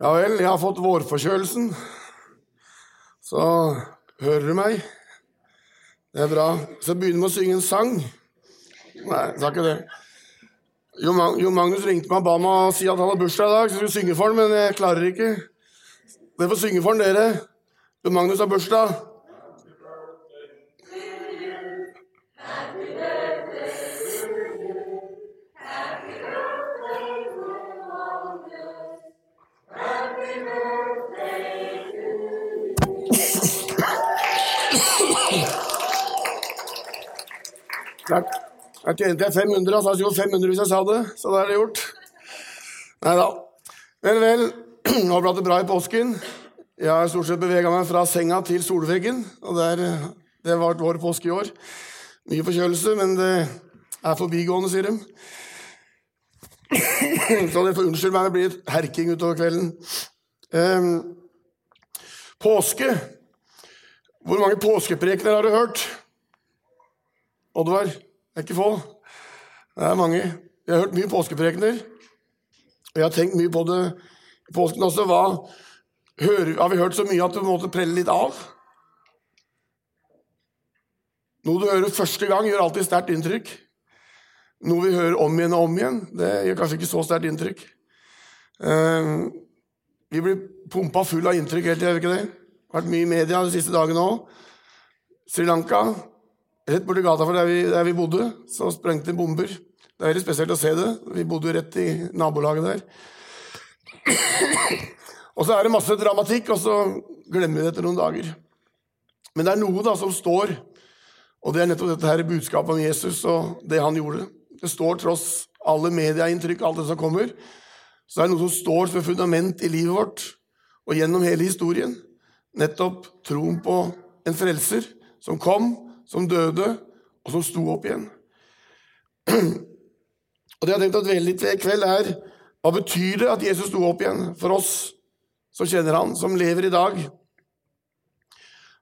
Ja vel, jeg har fått vårforkjølelsen. Så hører du meg? Det er bra. Så begynner vi å synge en sang. Nei, sa ikke det. Jo, Mag jo Magnus ringte meg og ba meg å si at han har bursdag i dag, så jeg skulle synge for han, men jeg klarer ikke. Dere får synge for han, dere. Jo Magnus har bursdag. Takk. Jeg tjente 500, altså jeg skulle 500 hvis jeg sa det. Så da er det gjort. Nei da. Vel, vel. Håper hatt det bra i påsken. Jeg har stort sett bevega meg fra senga til solveggen. Og det, er, det var vår påske i år. Mye forkjølelse, men det er forbigående, sier de. Så det får unnskylde meg, det blir et herking utover kvelden. Um, påske. Hvor mange påskeprekener har du hørt? Oddvar? Det er ikke få. Det er mange. Jeg har hørt mye påskeprekener. Og jeg har tenkt mye på det i påsken også. Hva hører, Har vi hørt så mye at du måtte prelle litt av? Noe du hører første gang, gjør alltid sterkt inntrykk. Noe vi hører om igjen og om igjen, det gjør kanskje ikke så sterkt inntrykk. Uh, vi blir pumpa full av inntrykk hele tida, gjør vi ikke det? Vært mye i media de siste dagene òg. Sri Lanka, Rett borti gata for der vi, der vi bodde, så sprengte bomber. Det er veldig spesielt å se det. Vi bodde jo rett i nabolaget der. Og så er det masse dramatikk, og så glemmer vi det etter noen dager. Men det er noe da som står, og det er nettopp dette her budskapet om Jesus og det han gjorde. Det står tross alle medieinntrykk, alt det som kommer, så er det noe som står som fundament i livet vårt og gjennom hele historien. Nettopp troen på en frelser som kom, som døde, og som sto opp igjen. Og Det jeg har tenkt å dvele litt ved i kveld, er hva betyr det at Jesus sto opp igjen for oss som kjenner han, som lever i dag?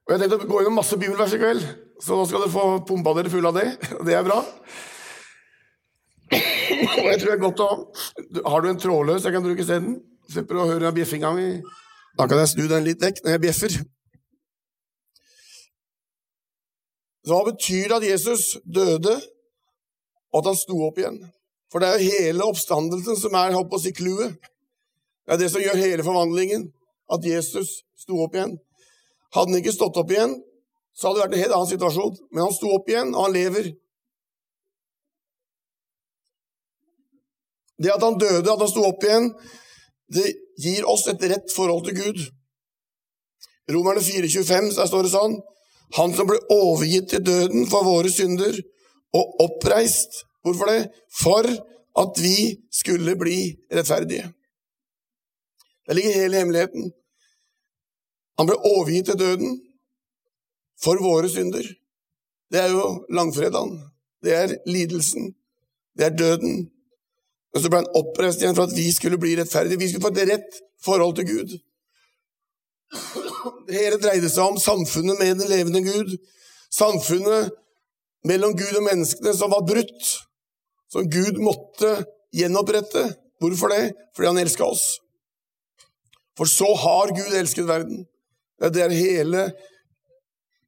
Og Jeg har tenkt å gå gjennom masse bibelvers i kveld, så nå skal dere få pumpa dere fulle av det. og Det er bra. Og jeg tror det er godt å Har du en trådløs jeg kan bruke isteden? Slipper å høre bjeffinga mi. Da kan jeg snu den litt vekk når jeg bjeffer. Så hva betyr det at Jesus døde, og at han sto opp igjen? For det er jo hele oppstandelsen som er holdt på å si clouet. Det er det som gjør hele forvandlingen, at Jesus sto opp igjen. Hadde han ikke stått opp igjen, så hadde det vært en helt annen situasjon. Men han sto opp igjen, og han lever. Det at han døde, at han sto opp igjen, det gir oss et rett forhold til Gud. Romerne 4,25, der står det sånn han som ble overgitt til døden for våre synder og oppreist. Hvorfor det? For at vi skulle bli rettferdige. Der ligger hele hemmeligheten. Han ble overgitt til døden for våre synder. Det er jo langfredagen. Det er lidelsen. Det er døden. Men så ble han oppreist igjen for at vi skulle bli rettferdige. Vi skulle få et rett forhold til Gud. Det hele dreide seg om samfunnet med den levende Gud. Samfunnet mellom Gud og menneskene som var brutt. Som Gud måtte gjenopprette. Hvorfor det? Fordi han elska oss. For så har Gud elsket verden. Det er hele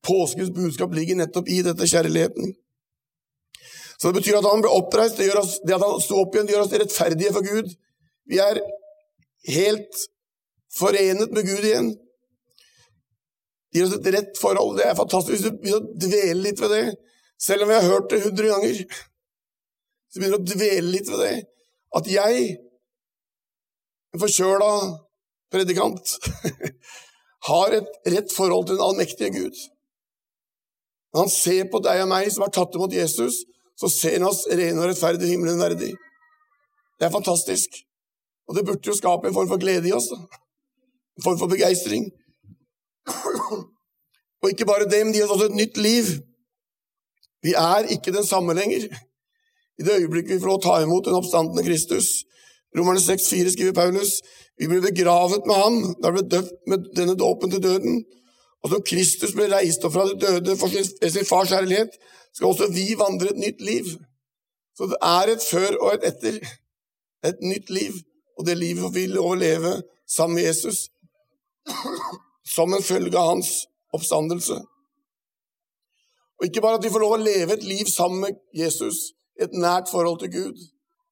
påskens budskap ligger nettopp i dette kjærligheten. Så det betyr at han ble oppreist, det, oss, det at han sto opp igjen, det gjør oss rettferdige for Gud. Vi er helt forenet med Gud igjen. Gir oss et rett forhold. Det er fantastisk hvis du begynner å dvele litt ved det. Selv om vi har hørt det hundre ganger, så begynner du å dvele litt ved det. At jeg, en forkjøla predikant, har et rett forhold til den allmektige Gud. Når han ser på deg og meg som har tatt imot Jesus, så ser han oss rene og rettferdige himmelen verdig. Det er fantastisk. Og det burde jo skape en form for glede i oss. Da. En form for begeistring. Og ikke bare det, men de har også et nytt liv. Vi er ikke den samme lenger. I det øyeblikket vi får lov å ta imot den oppstandende Kristus. Romerne 6,4 skriver Paulus vi ble begravet med ham da vi ble døpt med denne dåpen til døden. Og som Kristus ble reist opp fra de døde for sin, sin fars kjærlighet, skal også vi vandre et nytt liv. Så det er et før og et etter. Et nytt liv. og det livet vi vil overleve sammen med Jesus, som en følge av hans oppstandelse. Og ikke bare at vi får lov å leve et liv sammen med Jesus, et nært forhold til Gud,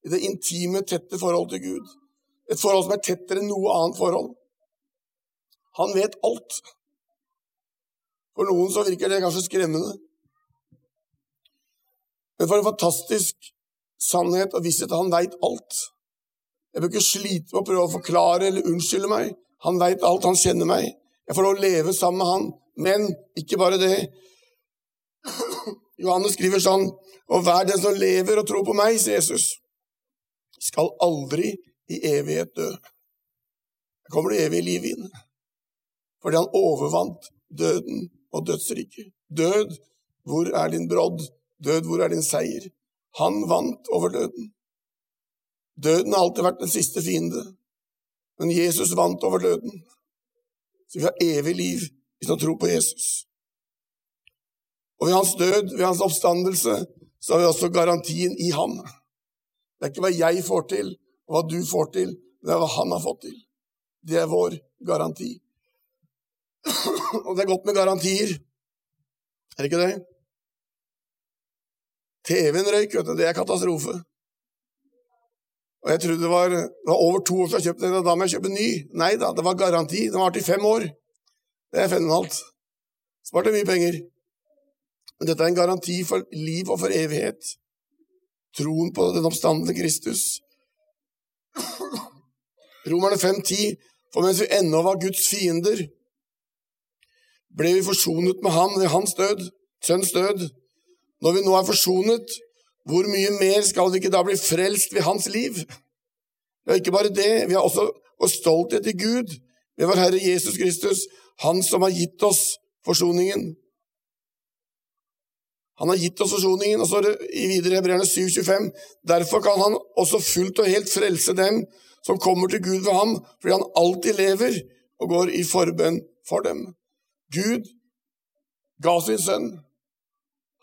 i det intime, tette forhold til Gud, et forhold som er tettere enn noe annet forhold. Han vet alt. For noen så virker det kanskje skremmende. Men for en fantastisk sannhet og visshet at han veit alt. Jeg bør ikke slite med å prøve å forklare eller unnskylde meg. Han veit alt, han kjenner meg. Jeg får lov å leve sammen med han. Men ikke bare det. Johannes skriver sånn Og hver den som lever og tror på meg, sier Jesus, skal aldri i evighet dø. Da kommer det evige livet inn. Fordi han overvant døden og dødsriket. Død, hvor er din brodd? Død, hvor er din seier? Han vant over døden. Døden har alltid vært den siste fiende, men Jesus vant over døden. Så vi har evig liv hvis vi tror på Jesus. Og ved hans død, ved hans oppstandelse, så har vi også garantien i ham. Det er ikke hva jeg får til, og hva du får til, det er hva han har fått til. Det er vår garanti. Og det er godt med garantier. Er det ikke det? TV-en røyk, vet du. Det er katastrofe. Og jeg trodde det var, det var over to år siden jeg kjøpte den, og da må jeg kjøpe ny. Nei da, det var garanti. Den varte i fem år. Det er fenomenalt. Sparte mye penger. Men dette er en garanti for liv og for evighet. Troen på den oppstandende Kristus. Romerne 5,10 For mens vi ennå var Guds fiender, ble vi forsonet med Han ved hans død, sønns død. Når vi nå er forsonet, hvor mye mer skal vi ikke da bli frelst ved hans liv? Det er ikke bare det, vi har også vår stolthet i Gud ved vår Herre Jesus Kristus, Han som har gitt oss forsoningen. Han har gitt oss forsoningen, og så i videre Hebreerne 7,25.: Derfor kan han også fullt og helt frelse dem som kommer til Gud ved ham, fordi han alltid lever og går i forbønn for dem. Gud ga sin sønn.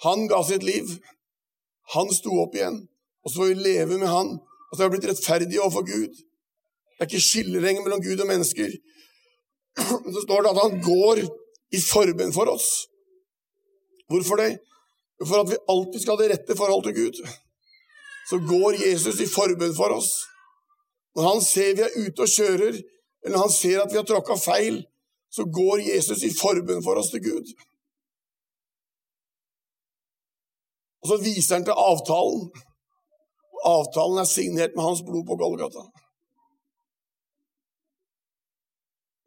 Han ga sitt liv. Han sto opp igjen, og så får vi leve med han, og så har vi blitt rettferdige overfor Gud. Det er ikke skillerenger mellom Gud og mennesker. Så står det at han går i forbønn for oss. Hvorfor det? For at vi alltid skal ha det rette forhold til Gud. Så går Jesus i forbønn for oss. Når han ser vi er ute og kjører, eller når han ser at vi har tråkka feil, så går Jesus i forbønn for oss til Gud. Og så viser han til avtalen. Avtalen er signert med hans blod på Golgata.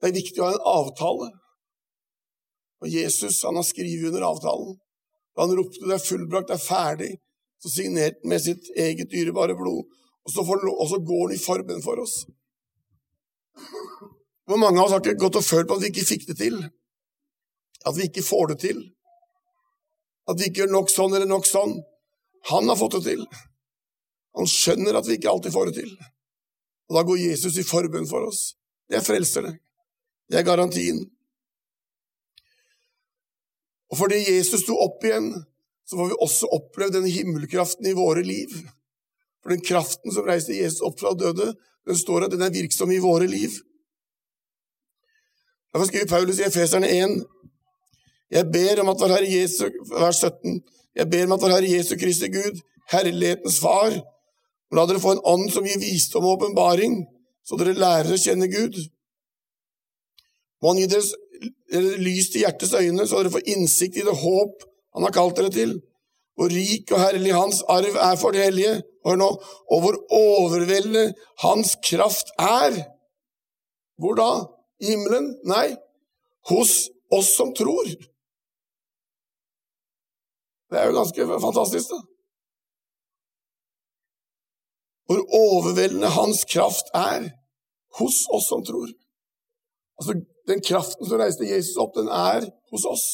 Det er viktig å ha en avtale. Og Jesus han har skrevet under avtalen. Da han ropte 'det er fullbrakt, det er ferdig', så signerte han med sitt eget dyrebare blod. Og så, får, og så går han i forbønn for oss. Hvor mange av oss har ikke gått og følt på at vi ikke fikk det til? At vi ikke får det til? At vi ikke gjør nok sånn eller nok sånn. Han har fått det til. Han skjønner at vi ikke alltid får det til. Og da går Jesus i forbønn for oss. Det er frelserne. Det er garantien. Og fordi Jesus sto opp igjen, så får vi også oppleve denne himmelkraften i våre liv. For den kraften som reiste Jesus opp fra døde, den står at den er virksom i våre liv. Derfor skriver Paulus i Efeserne 1 jeg ber om at vår Herre Jesu, vers 17, jeg ber om at vår Herre Jesu Kristi Gud, herlighetens Far, la dere få en ånd som gir visdom og åpenbaring, så dere lærer å kjenne Gud. Må Han gi dere lys til hjertets øyne, så dere får innsikt i det håp Han har kalt dere til. Hvor rik og herlig Hans arv er for de hellige, hør nå, og hvor overveldende Hans kraft er. Hvor da? I himmelen? Nei, hos oss som tror. Det er jo ganske fantastisk, da. Hvor overveldende hans kraft er hos oss som tror. Altså, Den kraften som reiste Jesus opp, den er hos oss.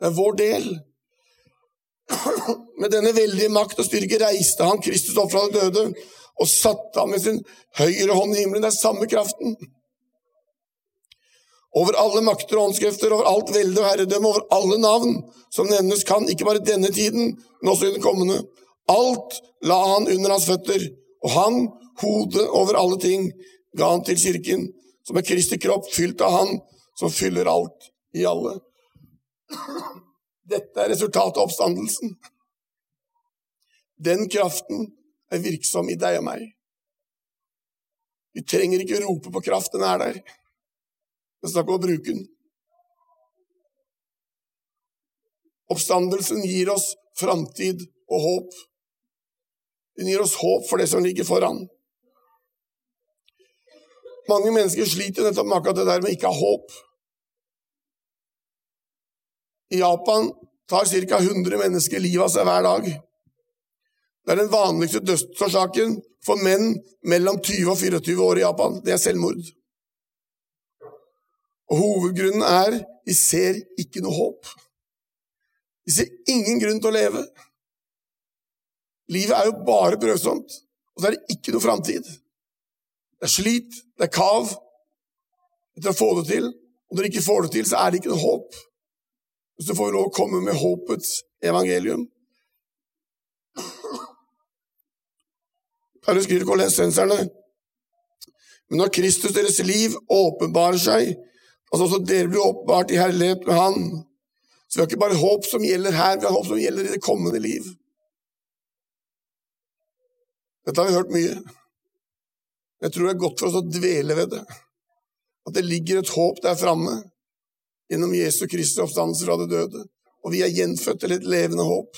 Det er vår del. Med denne veldige makt og styrke reiste han Kristus opp fra de døde og satte ham med sin høyre hånd i himmelen. Det er samme kraften over alle makter og åndskrefter, over alt velde og herredømme, over alle navn som nevnes kan, ikke bare denne tiden, men også i den kommende. Alt la han under hans føtter, og han hodet over alle ting, ga han til kirken, som er Kristi kropp, fylt av Han som fyller alt i alle. Dette er resultatet av oppstandelsen. Den kraften er virksom i deg og meg. Vi trenger ikke rope på kraft, den er der. Men snakk om å bruke den. Oppstandelsen gir oss framtid og håp. Den gir oss håp for det som ligger foran. Mange mennesker sliter nettopp med akkurat det der med ikke ha håp. I Japan tar ca. 100 mennesker livet av seg hver dag. Det er den vanligste dødsårsaken for menn mellom 20 og 24 år i Japan. Det er selvmord. Og Hovedgrunnen er de ser ikke noe håp. De ser ingen grunn til å leve. Livet er jo bare prøvsomt, og så er det ikke noe framtid. Det er slit, det er kav etter å få det til, og når du ikke får det til, så er det ikke noe håp. Så får vi lov å komme med håpets evangelium. Paulus skriver kolensenserne Men når Kristus, deres liv, åpenbarer seg, altså også dere blir oppbart i herlighet med Han Så vi har ikke bare håp som gjelder her, vi har håp som gjelder i det kommende liv. Dette har vi hørt mye. Jeg tror det er godt for oss å dvele ved det. At det ligger et håp der framme gjennom Jesu Kristi oppstandelse fra det døde, og vi er gjenfødt til et levende håp.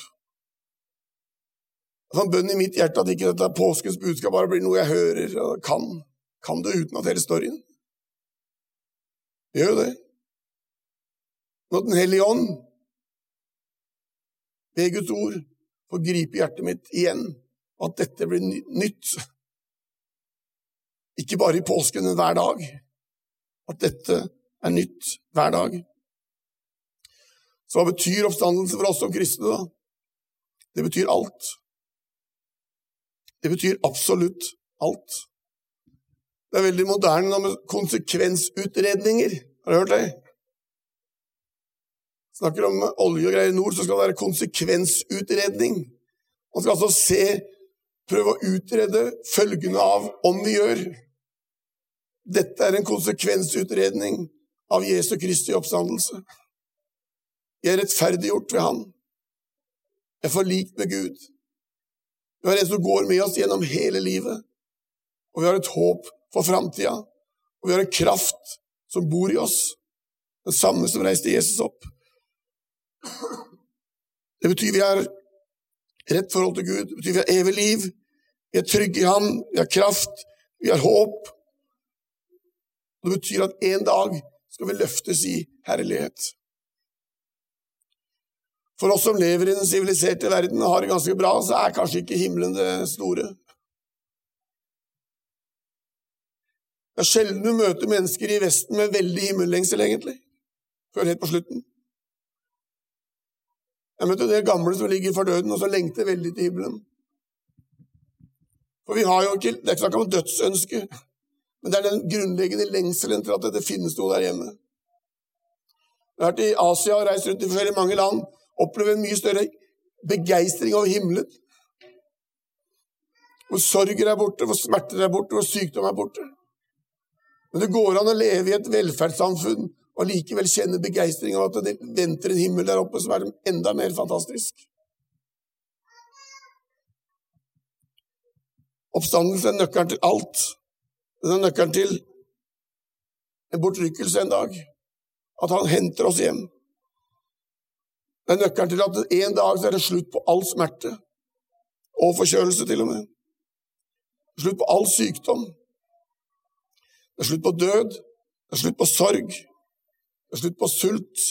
Det var en bønn i mitt hjerte at ikke dette påskens budskap bare blir noe jeg hører og kan. Kan det uten at hele storyen. Gjør det. Nå Den hellige ånd, ved Guds ord, får gripe hjertet mitt igjen, at dette blir nytt. Ikke bare i påsken, men hver dag. At dette er nytt hver dag. Så hva betyr oppstandelse for oss som kristne, da? Det betyr alt. Det betyr absolutt alt. Det er veldig moderne med konsekvensutredninger. Har du hørt det? Snakker om olje og greier i nord, så skal det være konsekvensutredning. Man skal altså se, prøve å utrede følgene av om vi gjør. Dette er en konsekvensutredning av Jesu Kristi oppstandelse. Jeg er rettferdiggjort ved Han. Jeg er forlikt med Gud. Vi har en som går med oss gjennom hele livet, og vi har et håp for framtida. Og vi har en kraft som bor i oss, den samme som reiste Jesus opp. Det betyr vi har rett forhold til Gud, det betyr vi har evig liv, vi er trygge i Ham. vi har kraft, vi har håp. Det betyr at en dag skal vi løftes i herlighet. For oss som lever i den siviliserte verden og har det ganske bra, så er kanskje ikke himmelen det store. Det er sjelden du møter mennesker i Vesten med veldig himmellengsel, egentlig, før helt på slutten. Jeg møtte del gamle som ligger for døden, og som lengter veldig til himmelen. For vi har jo ikke, Det er ikke snakk om dødsønske, men det er den grunnleggende lengselen til at det finnes noe der hjemme. Jeg har vært i Asia og reist rundt i forskjellige mange land opplever en mye større begeistring over himmelen. Hvor sorger er borte, hvor smerter er borte, hvor sykdom er borte. Men det går an å leve i et velferdssamfunn og likevel kjenne begeistring av at det venter en himmel der oppe som er enda mer fantastisk. Oppstandelse er nøkkelen til alt. Den er nøkkelen til en bortrykkelse en dag. At han henter oss hjem. Det er nøkkelen til at en dag så er det slutt på all smerte. Og forkjølelse, til og med. Slutt på all sykdom. Det er slutt på død. Det er slutt på sorg. Det er slutt på sult.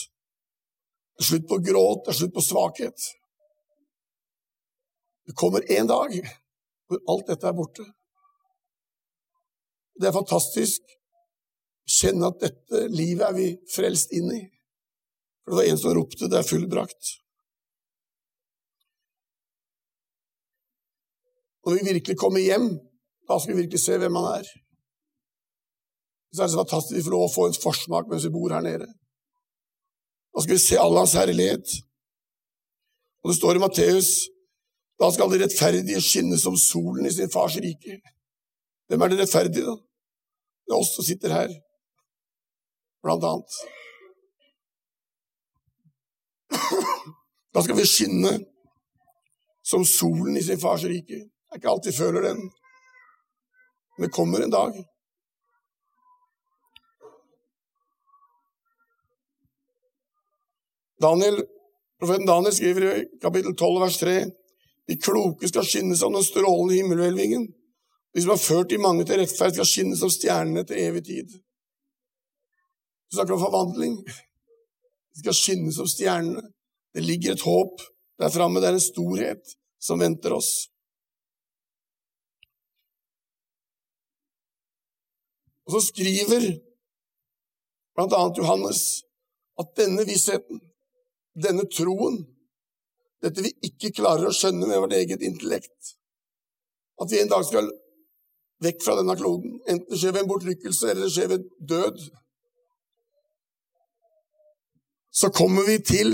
Det er slutt på gråt. Det er slutt på svakhet. Det kommer en dag hvor alt dette er borte. Det er fantastisk å kjenne at dette livet er vi frelst inn i. For det var en som ropte 'det er fullbrakt'. Når vi virkelig kommer hjem, da skal vi virkelig se hvem han er. Så er det så fantastisk lov å få en forsmak mens vi bor her nede. Da skal vi se all hans herlighet. Og det står i Matteus da skal de rettferdige skinne som solen i sin fars rike. Hvem er det rettferdige, da? Det er oss som sitter her, blant annet. Da skal vi skinne som solen i sin fars rike. Det er ikke alltid føler den, men det kommer en dag. Daniel, Profeten Daniel skriver i kapittel 12 vers 3 de kloke skal skinne som den strålende himmelhvelvingen. De som har ført de mange til rettferd, skal skinne som stjernene til evig tid. Du snakker om forvandling. De skal skinne som stjernene. Det ligger et håp der framme. Det er en storhet som venter oss. Og så skriver blant annet Johannes at denne vissheten, denne troen, dette vi ikke klarer å skjønne med vårt eget intellekt, at vi en dag skal vekk fra denne kloden, enten det skjer ved en bortrykkelse eller det skjer ved død, så kommer vi til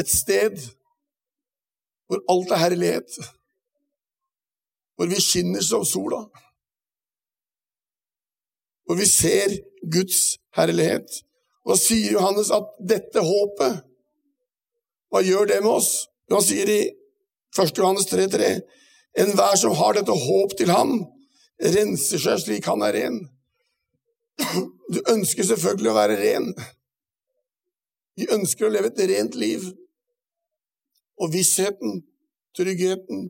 et sted hvor alt er herlighet, hvor vi skinner som sola, hvor vi ser Guds herlighet. Og da sier Johannes at dette håpet, hva gjør det med oss? Han sier i 1. Johannes 3,3.: Enhver som har dette håp til ham, renser seg slik han er ren. Du ønsker selvfølgelig å være ren. Vi ønsker å leve et rent liv. Og vissheten, tryggheten,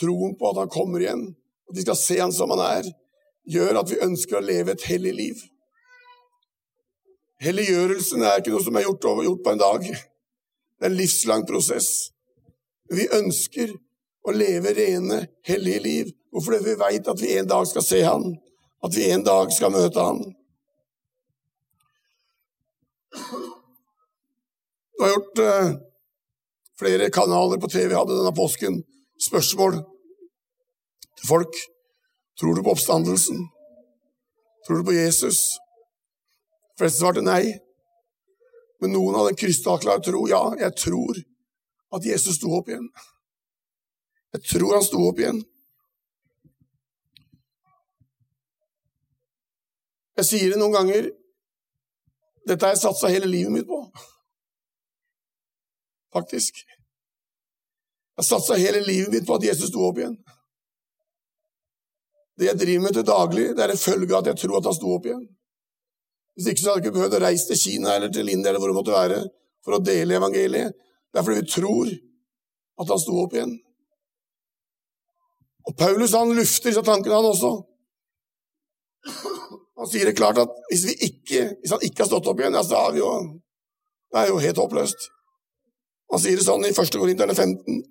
troen på at han kommer igjen, at vi skal se han som han er, gjør at vi ønsker å leve et hellig liv. Helliggjørelsen er ikke noe som er gjort, gjort på en dag. Det er en livslang prosess. Vi ønsker å leve rene, hellige liv. Hvorfor? det? vi veit at vi en dag skal se Han, at vi en dag skal møte Han. Du har gjort eh, flere kanaler på TV hadde denne påsken spørsmål til folk. Tror du på oppstandelsen? Tror du på Jesus? Fleste svarte nei. Men noen hadde en krystallklar tro. Ja, jeg tror at Jesus sto opp igjen. Jeg tror han sto opp igjen. Jeg sier det noen ganger. Dette har jeg satsa hele livet mitt på. Faktisk. Jeg satsa hele livet mitt på at Jesus sto opp igjen. Det jeg driver med til daglig, det er en følge av at jeg tror at han sto opp igjen. Hvis ikke så hadde du ikke behøvd å reise til Kina eller til India eller hvor det måtte være, for å dele evangeliet. Det er fordi vi tror at han sto opp igjen. Og Paulus han lufter disse tankene, han også. Han sier det klart at hvis, ikke, hvis han ikke har stått opp igjen, ja, så er vi jo, det er jo helt håpløst. Han sier det sånn i 1. Korinterne 15.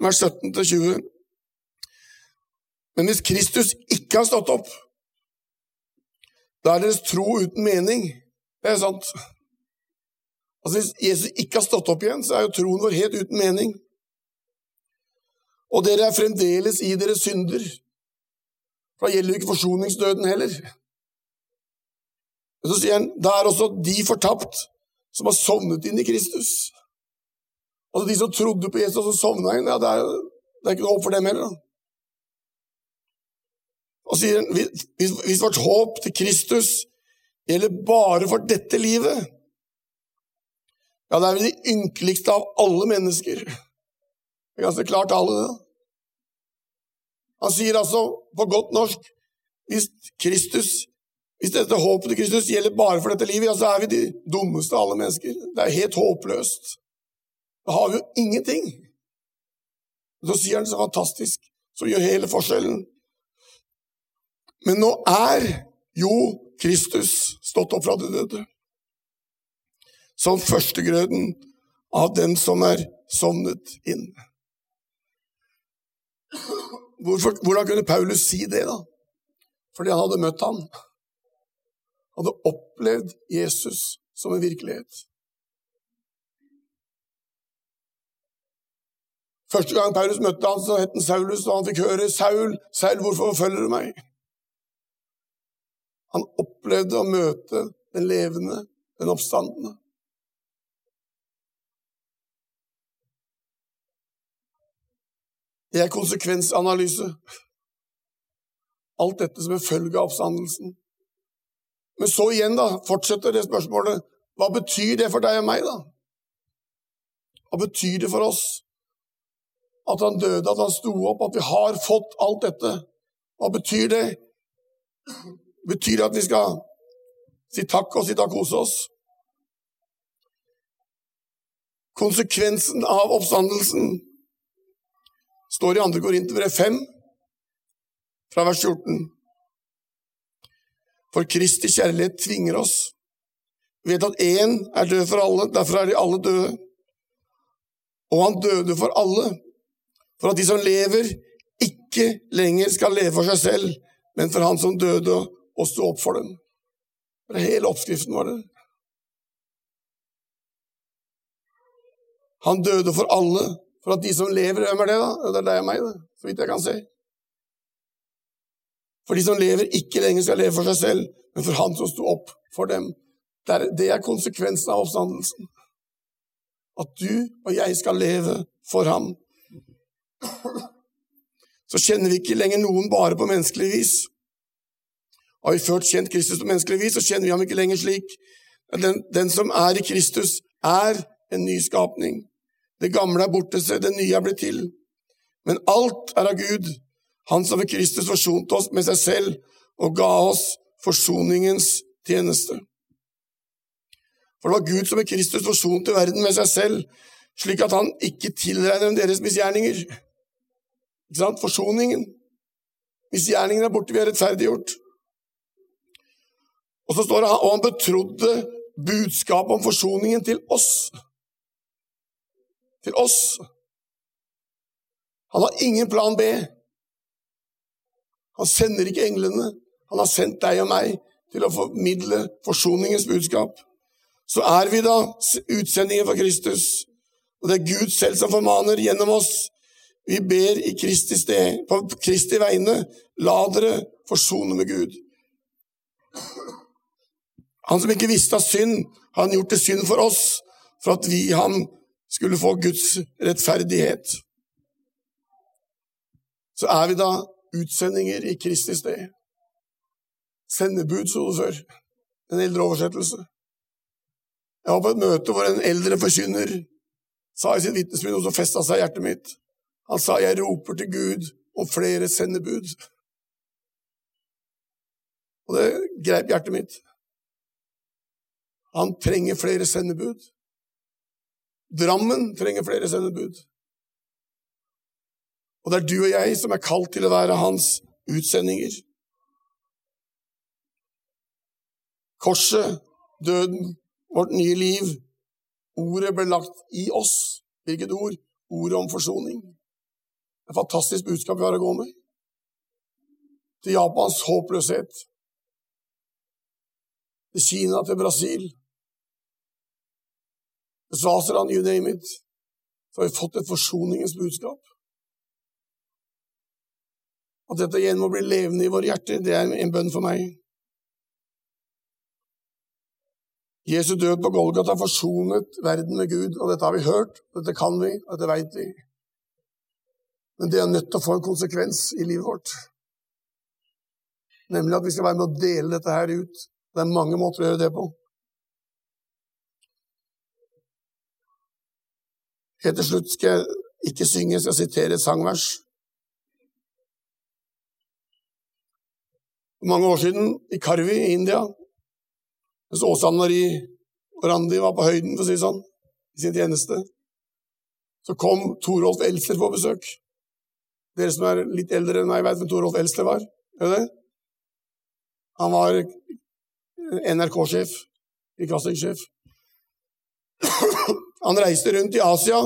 vers 17 20. Men hvis Kristus ikke har stått opp, da er deres tro uten mening. Det er sant. Altså Hvis Jesus ikke har stått opp igjen, så er jo troen vår helt uten mening. Og dere er fremdeles i deres synder. For da gjelder jo ikke forsoningsdøden heller. Men så sier han da er også de fortapt som har sovnet inn i Kristus. Altså De som trodde på Jesus og sovna inn, ja, det er, det er ikke noe håp for dem heller. Og sier hvis, vårt håp til Kristus gjelder bare for dette livet, ja, det er vel de ynkeligste av alle mennesker. Det er ganske klart alle, det. Han sier altså på godt norsk hvis Kristus, hvis dette håpet til Kristus gjelder bare for dette livet, ja, så er vi de dummeste av alle mennesker. Det er helt håpløst. Da har vi jo ingenting. Så sier han så fantastisk, som gjør hele forskjellen. Men nå er jo Kristus stått opp fra de døde som førstegrøden av dem som er sovnet inn. Hvorfor, hvordan kunne Paulus si det, da? Fordi han hadde møtt ham. Han hadde opplevd Jesus som en virkelighet. Første gang Paulus møtte ham, så het han Saulus, og han fikk høre 'Saul, Saul, hvorfor forfølger du meg?' Han opplevde å møte den levende, den oppstandende. Det er konsekvensanalyse. Alt dette som en følge av oppstandelsen. Men så igjen, da, fortsetter det spørsmålet. Hva betyr det for deg og meg, da? Hva betyr det for oss at han døde, at han sto opp, at vi har fått alt dette? Hva betyr det? Betyr at vi skal si takk og sitte og kose oss? Konsekvensen av oppstandelsen står i 2. Korinterbrev 5, fra vers 14. For Kristi kjærlighet tvinger oss. Vi vet at én er død for alle, derfor er de alle døde. Og han døde for alle, for at de som lever, ikke lenger skal leve for seg selv, men for han som døde og stå opp for dem. Det er hele oppskriften det. Han døde for alle, for at de som lever Hvem er det, da? Det er deg og meg, det, så vidt jeg kan se. For de som lever, ikke lenger skal leve for seg selv, men for Han som sto opp for dem. Det er konsekvensen av oppstandelsen. At du og jeg skal leve for ham. Så kjenner vi ikke lenger noen bare på menneskelig vis. Har vi ført kjent Kristus på menneskelig vis, så kjenner vi ham ikke lenger slik. Den, den som er i Kristus, er en ny skapning. Det gamle er borte, det nye er blitt til. Men alt er av Gud, han som ved Kristus forsonte oss med seg selv og ga oss forsoningens tjeneste. For det var Gud som ved Kristus forsonte verden med seg selv, slik at han ikke tilregner dem deres misgjerninger. Ikke sant? Forsoningen. Misgjerningen er borte, vi er rettferdiggjort. Og så står det og han betrodde budskapet om forsoningen til oss. Til oss. Han har ingen plan B. Han sender ikke englene. Han har sendt deg og meg til å formidle forsoningens budskap. Så er vi da utsendinger for Kristus, og det er Gud selv som formaner gjennom oss. Vi ber i Kristi sted, på Kristi vegne, la dere forsone med Gud. Han som ikke visste av synd, han gjort til synd for oss, for at vi i ham skulle få Guds rettferdighet. Så er vi da utsendinger i Kristi sted. Sendebud, sto det før. En eldre oversettelse. Jeg var på et møte hvor en eldre forkynner sa i sitt vitnesbyrd noe som festa seg i hjertet mitt. Han sa 'Jeg roper til Gud om flere sendebud'. Og det greip hjertet mitt. Han trenger flere sendebud. Drammen trenger flere sendebud. Og det er du og jeg som er kalt til å være hans utsendinger. Korset, døden, vårt nye liv. Ordet ble lagt i oss. Hvilket ord? Ordet om forsoning. Det er et fantastisk budskap vi har å gå med. Til Japans håpløshet. Til Kina, til Brasil. Swaziland, you name it. Så har vi fått et forsoningens budskap. At dette igjen må bli levende i våre hjerter, det er en bønn for meg. Jesu død på Golgata forsonet verden med Gud, og dette har vi hørt, dette kan vi, dette veit vi. Men det er nødt til å få en konsekvens i livet vårt. Nemlig at vi skal være med å dele dette her ut. Det er mange måter å gjøre det på. Helt til slutt skal jeg ikke synge, jeg skal sitere et sangvers. Mange år siden, i Karvi i India, mens Åsa Marie og Randi var på høyden, for å si det sånn, i sin tjeneste, så kom Torolf Elsler på besøk. Dere som er litt eldre enn meg, vet hvem Torolf Elsler var? Gjør det? Han var NRK-sjef, kringkastingssjef. Han reiste rundt i Asia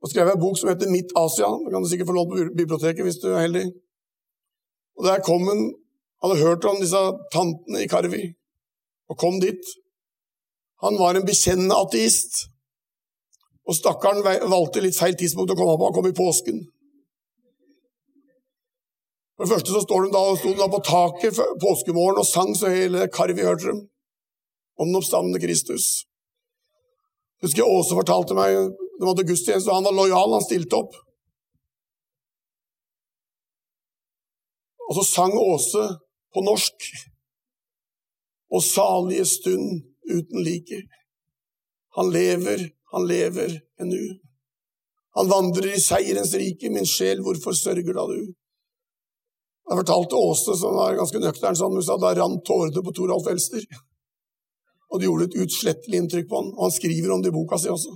og skrev en bok som heter Mitt Asia. Den kan du sikkert få lånt på biblioteket hvis du er heldig. Og der kom han hadde hørt om disse tantene i Karvi, og kom dit. Han var en bekjennende ateist, og stakkaren valgte litt feil tidspunkt å komme på. Han kom i påsken. For det første så står de da, sto de da på taket påskemorgen og sang så hele Karvi hørte dem, om den oppstandende Kristus. Husker jeg Åse fortalte meg det var til gudstjeneste, og han var lojal, han stilte opp. Og så sang Åse på norsk. Og salige stund uten like. Han lever, han lever ennu. Han vandrer i seierens rike, min sjel, hvorfor sørger da du? Jeg fortalte Åse, som var ganske nøktern, sånn, hun sa da rant tårene på Toralf Elster. Og det gjorde et utslettelig inntrykk på han, og han skriver om det i boka si også.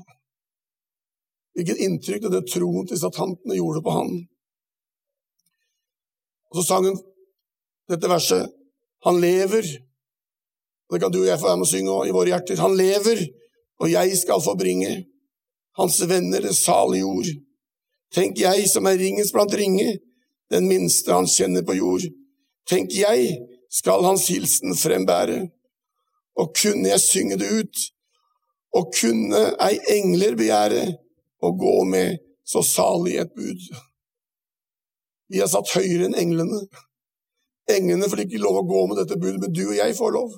Hvilket inntrykk det troen til satantene gjorde på han. Og så sang hun dette verset Han lever. Og det kan du og jeg få være med å synge i våre hjerter. Han lever, og jeg skal få bringe hans venner det salige ord. Tenk jeg som er ringens blant ringe, den minste han kjenner på jord. Tenk jeg skal hans hilsen frembære, og kunne jeg synge det ut, og kunne ei engler begjære, å gå med så salig et bud. Vi er satt høyere enn englene. Englene får ikke lov å gå med dette budet, men du og jeg får lov.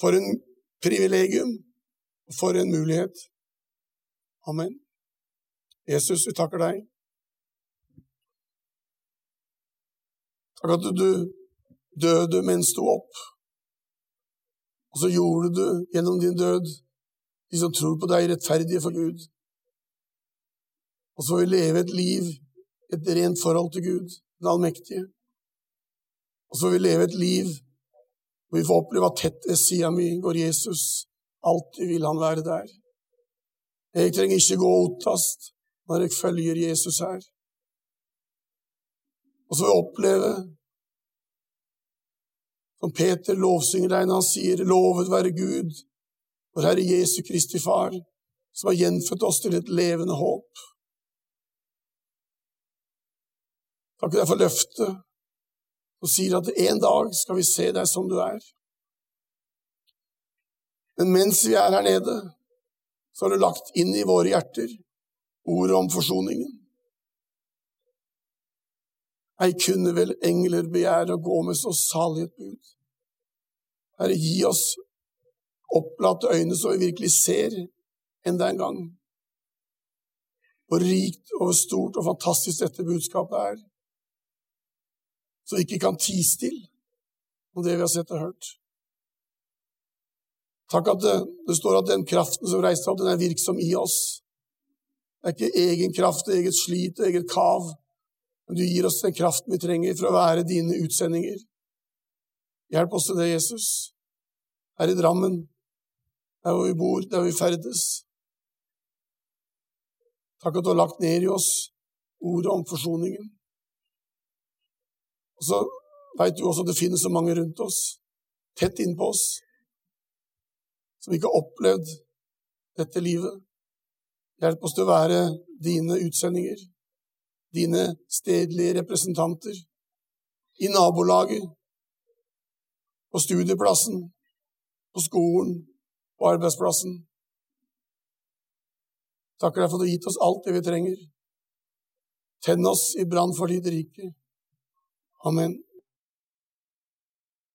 For en privilegium, for en mulighet. Amen. Jesus, vi takker deg. Takk at du døde mens du opp. Og så gjorde du gjennom din død de som tror på deg, rettferdige for Gud. Og så får vi leve et liv, et rent forhold til Gud, den allmektige. Og så får vi leve et liv hvor vi får oppleve at tett ved sida mi går Jesus. Alltid vil han være der. Jeg trenger ikke gå otast når jeg følger Jesus her. Og så får vi oppleve, som Peter lovsynger deg når han sier 'Lovet være Gud, vår Herre Jesu Kristi Far', som har gjenfødt oss til et levende håp. Takk deg for løftet som sier at en dag skal vi se deg som du er. Men mens vi er her nede, så har du lagt inn i våre hjerter ordet om forsoningen. Ei kunne vel engler begjære å gå med så salig et bud. Herre, gi oss opplatte øyne så vi virkelig ser enda en gang hvor rikt og stort og fantastisk dette budskapet er, så vi ikke kan tie stille om det vi har sett og hørt. Takk at det, det, står at den kraften som reiste opp, den er virksom i oss. Det er ikke egen kraft, eget slit, eget kav, men du gir oss den kraften vi trenger for å være dine utsendinger. Hjelp oss til det, Jesus. Her i Drammen, der hvor vi bor, der vi ferdes. Takk at du har lagt ned i oss ordet om forsoningen. Og så veit du også at det finnes så mange rundt oss, tett innpå oss, som ikke har opplevd dette livet. Hjelp oss til å være dine utsendinger, dine stedlige representanter, i nabolaget, på studieplassen, på skolen, på arbeidsplassen. Takker deg for at du har gitt oss alt det vi trenger. Tenn oss i brann for ditt rike. Amen.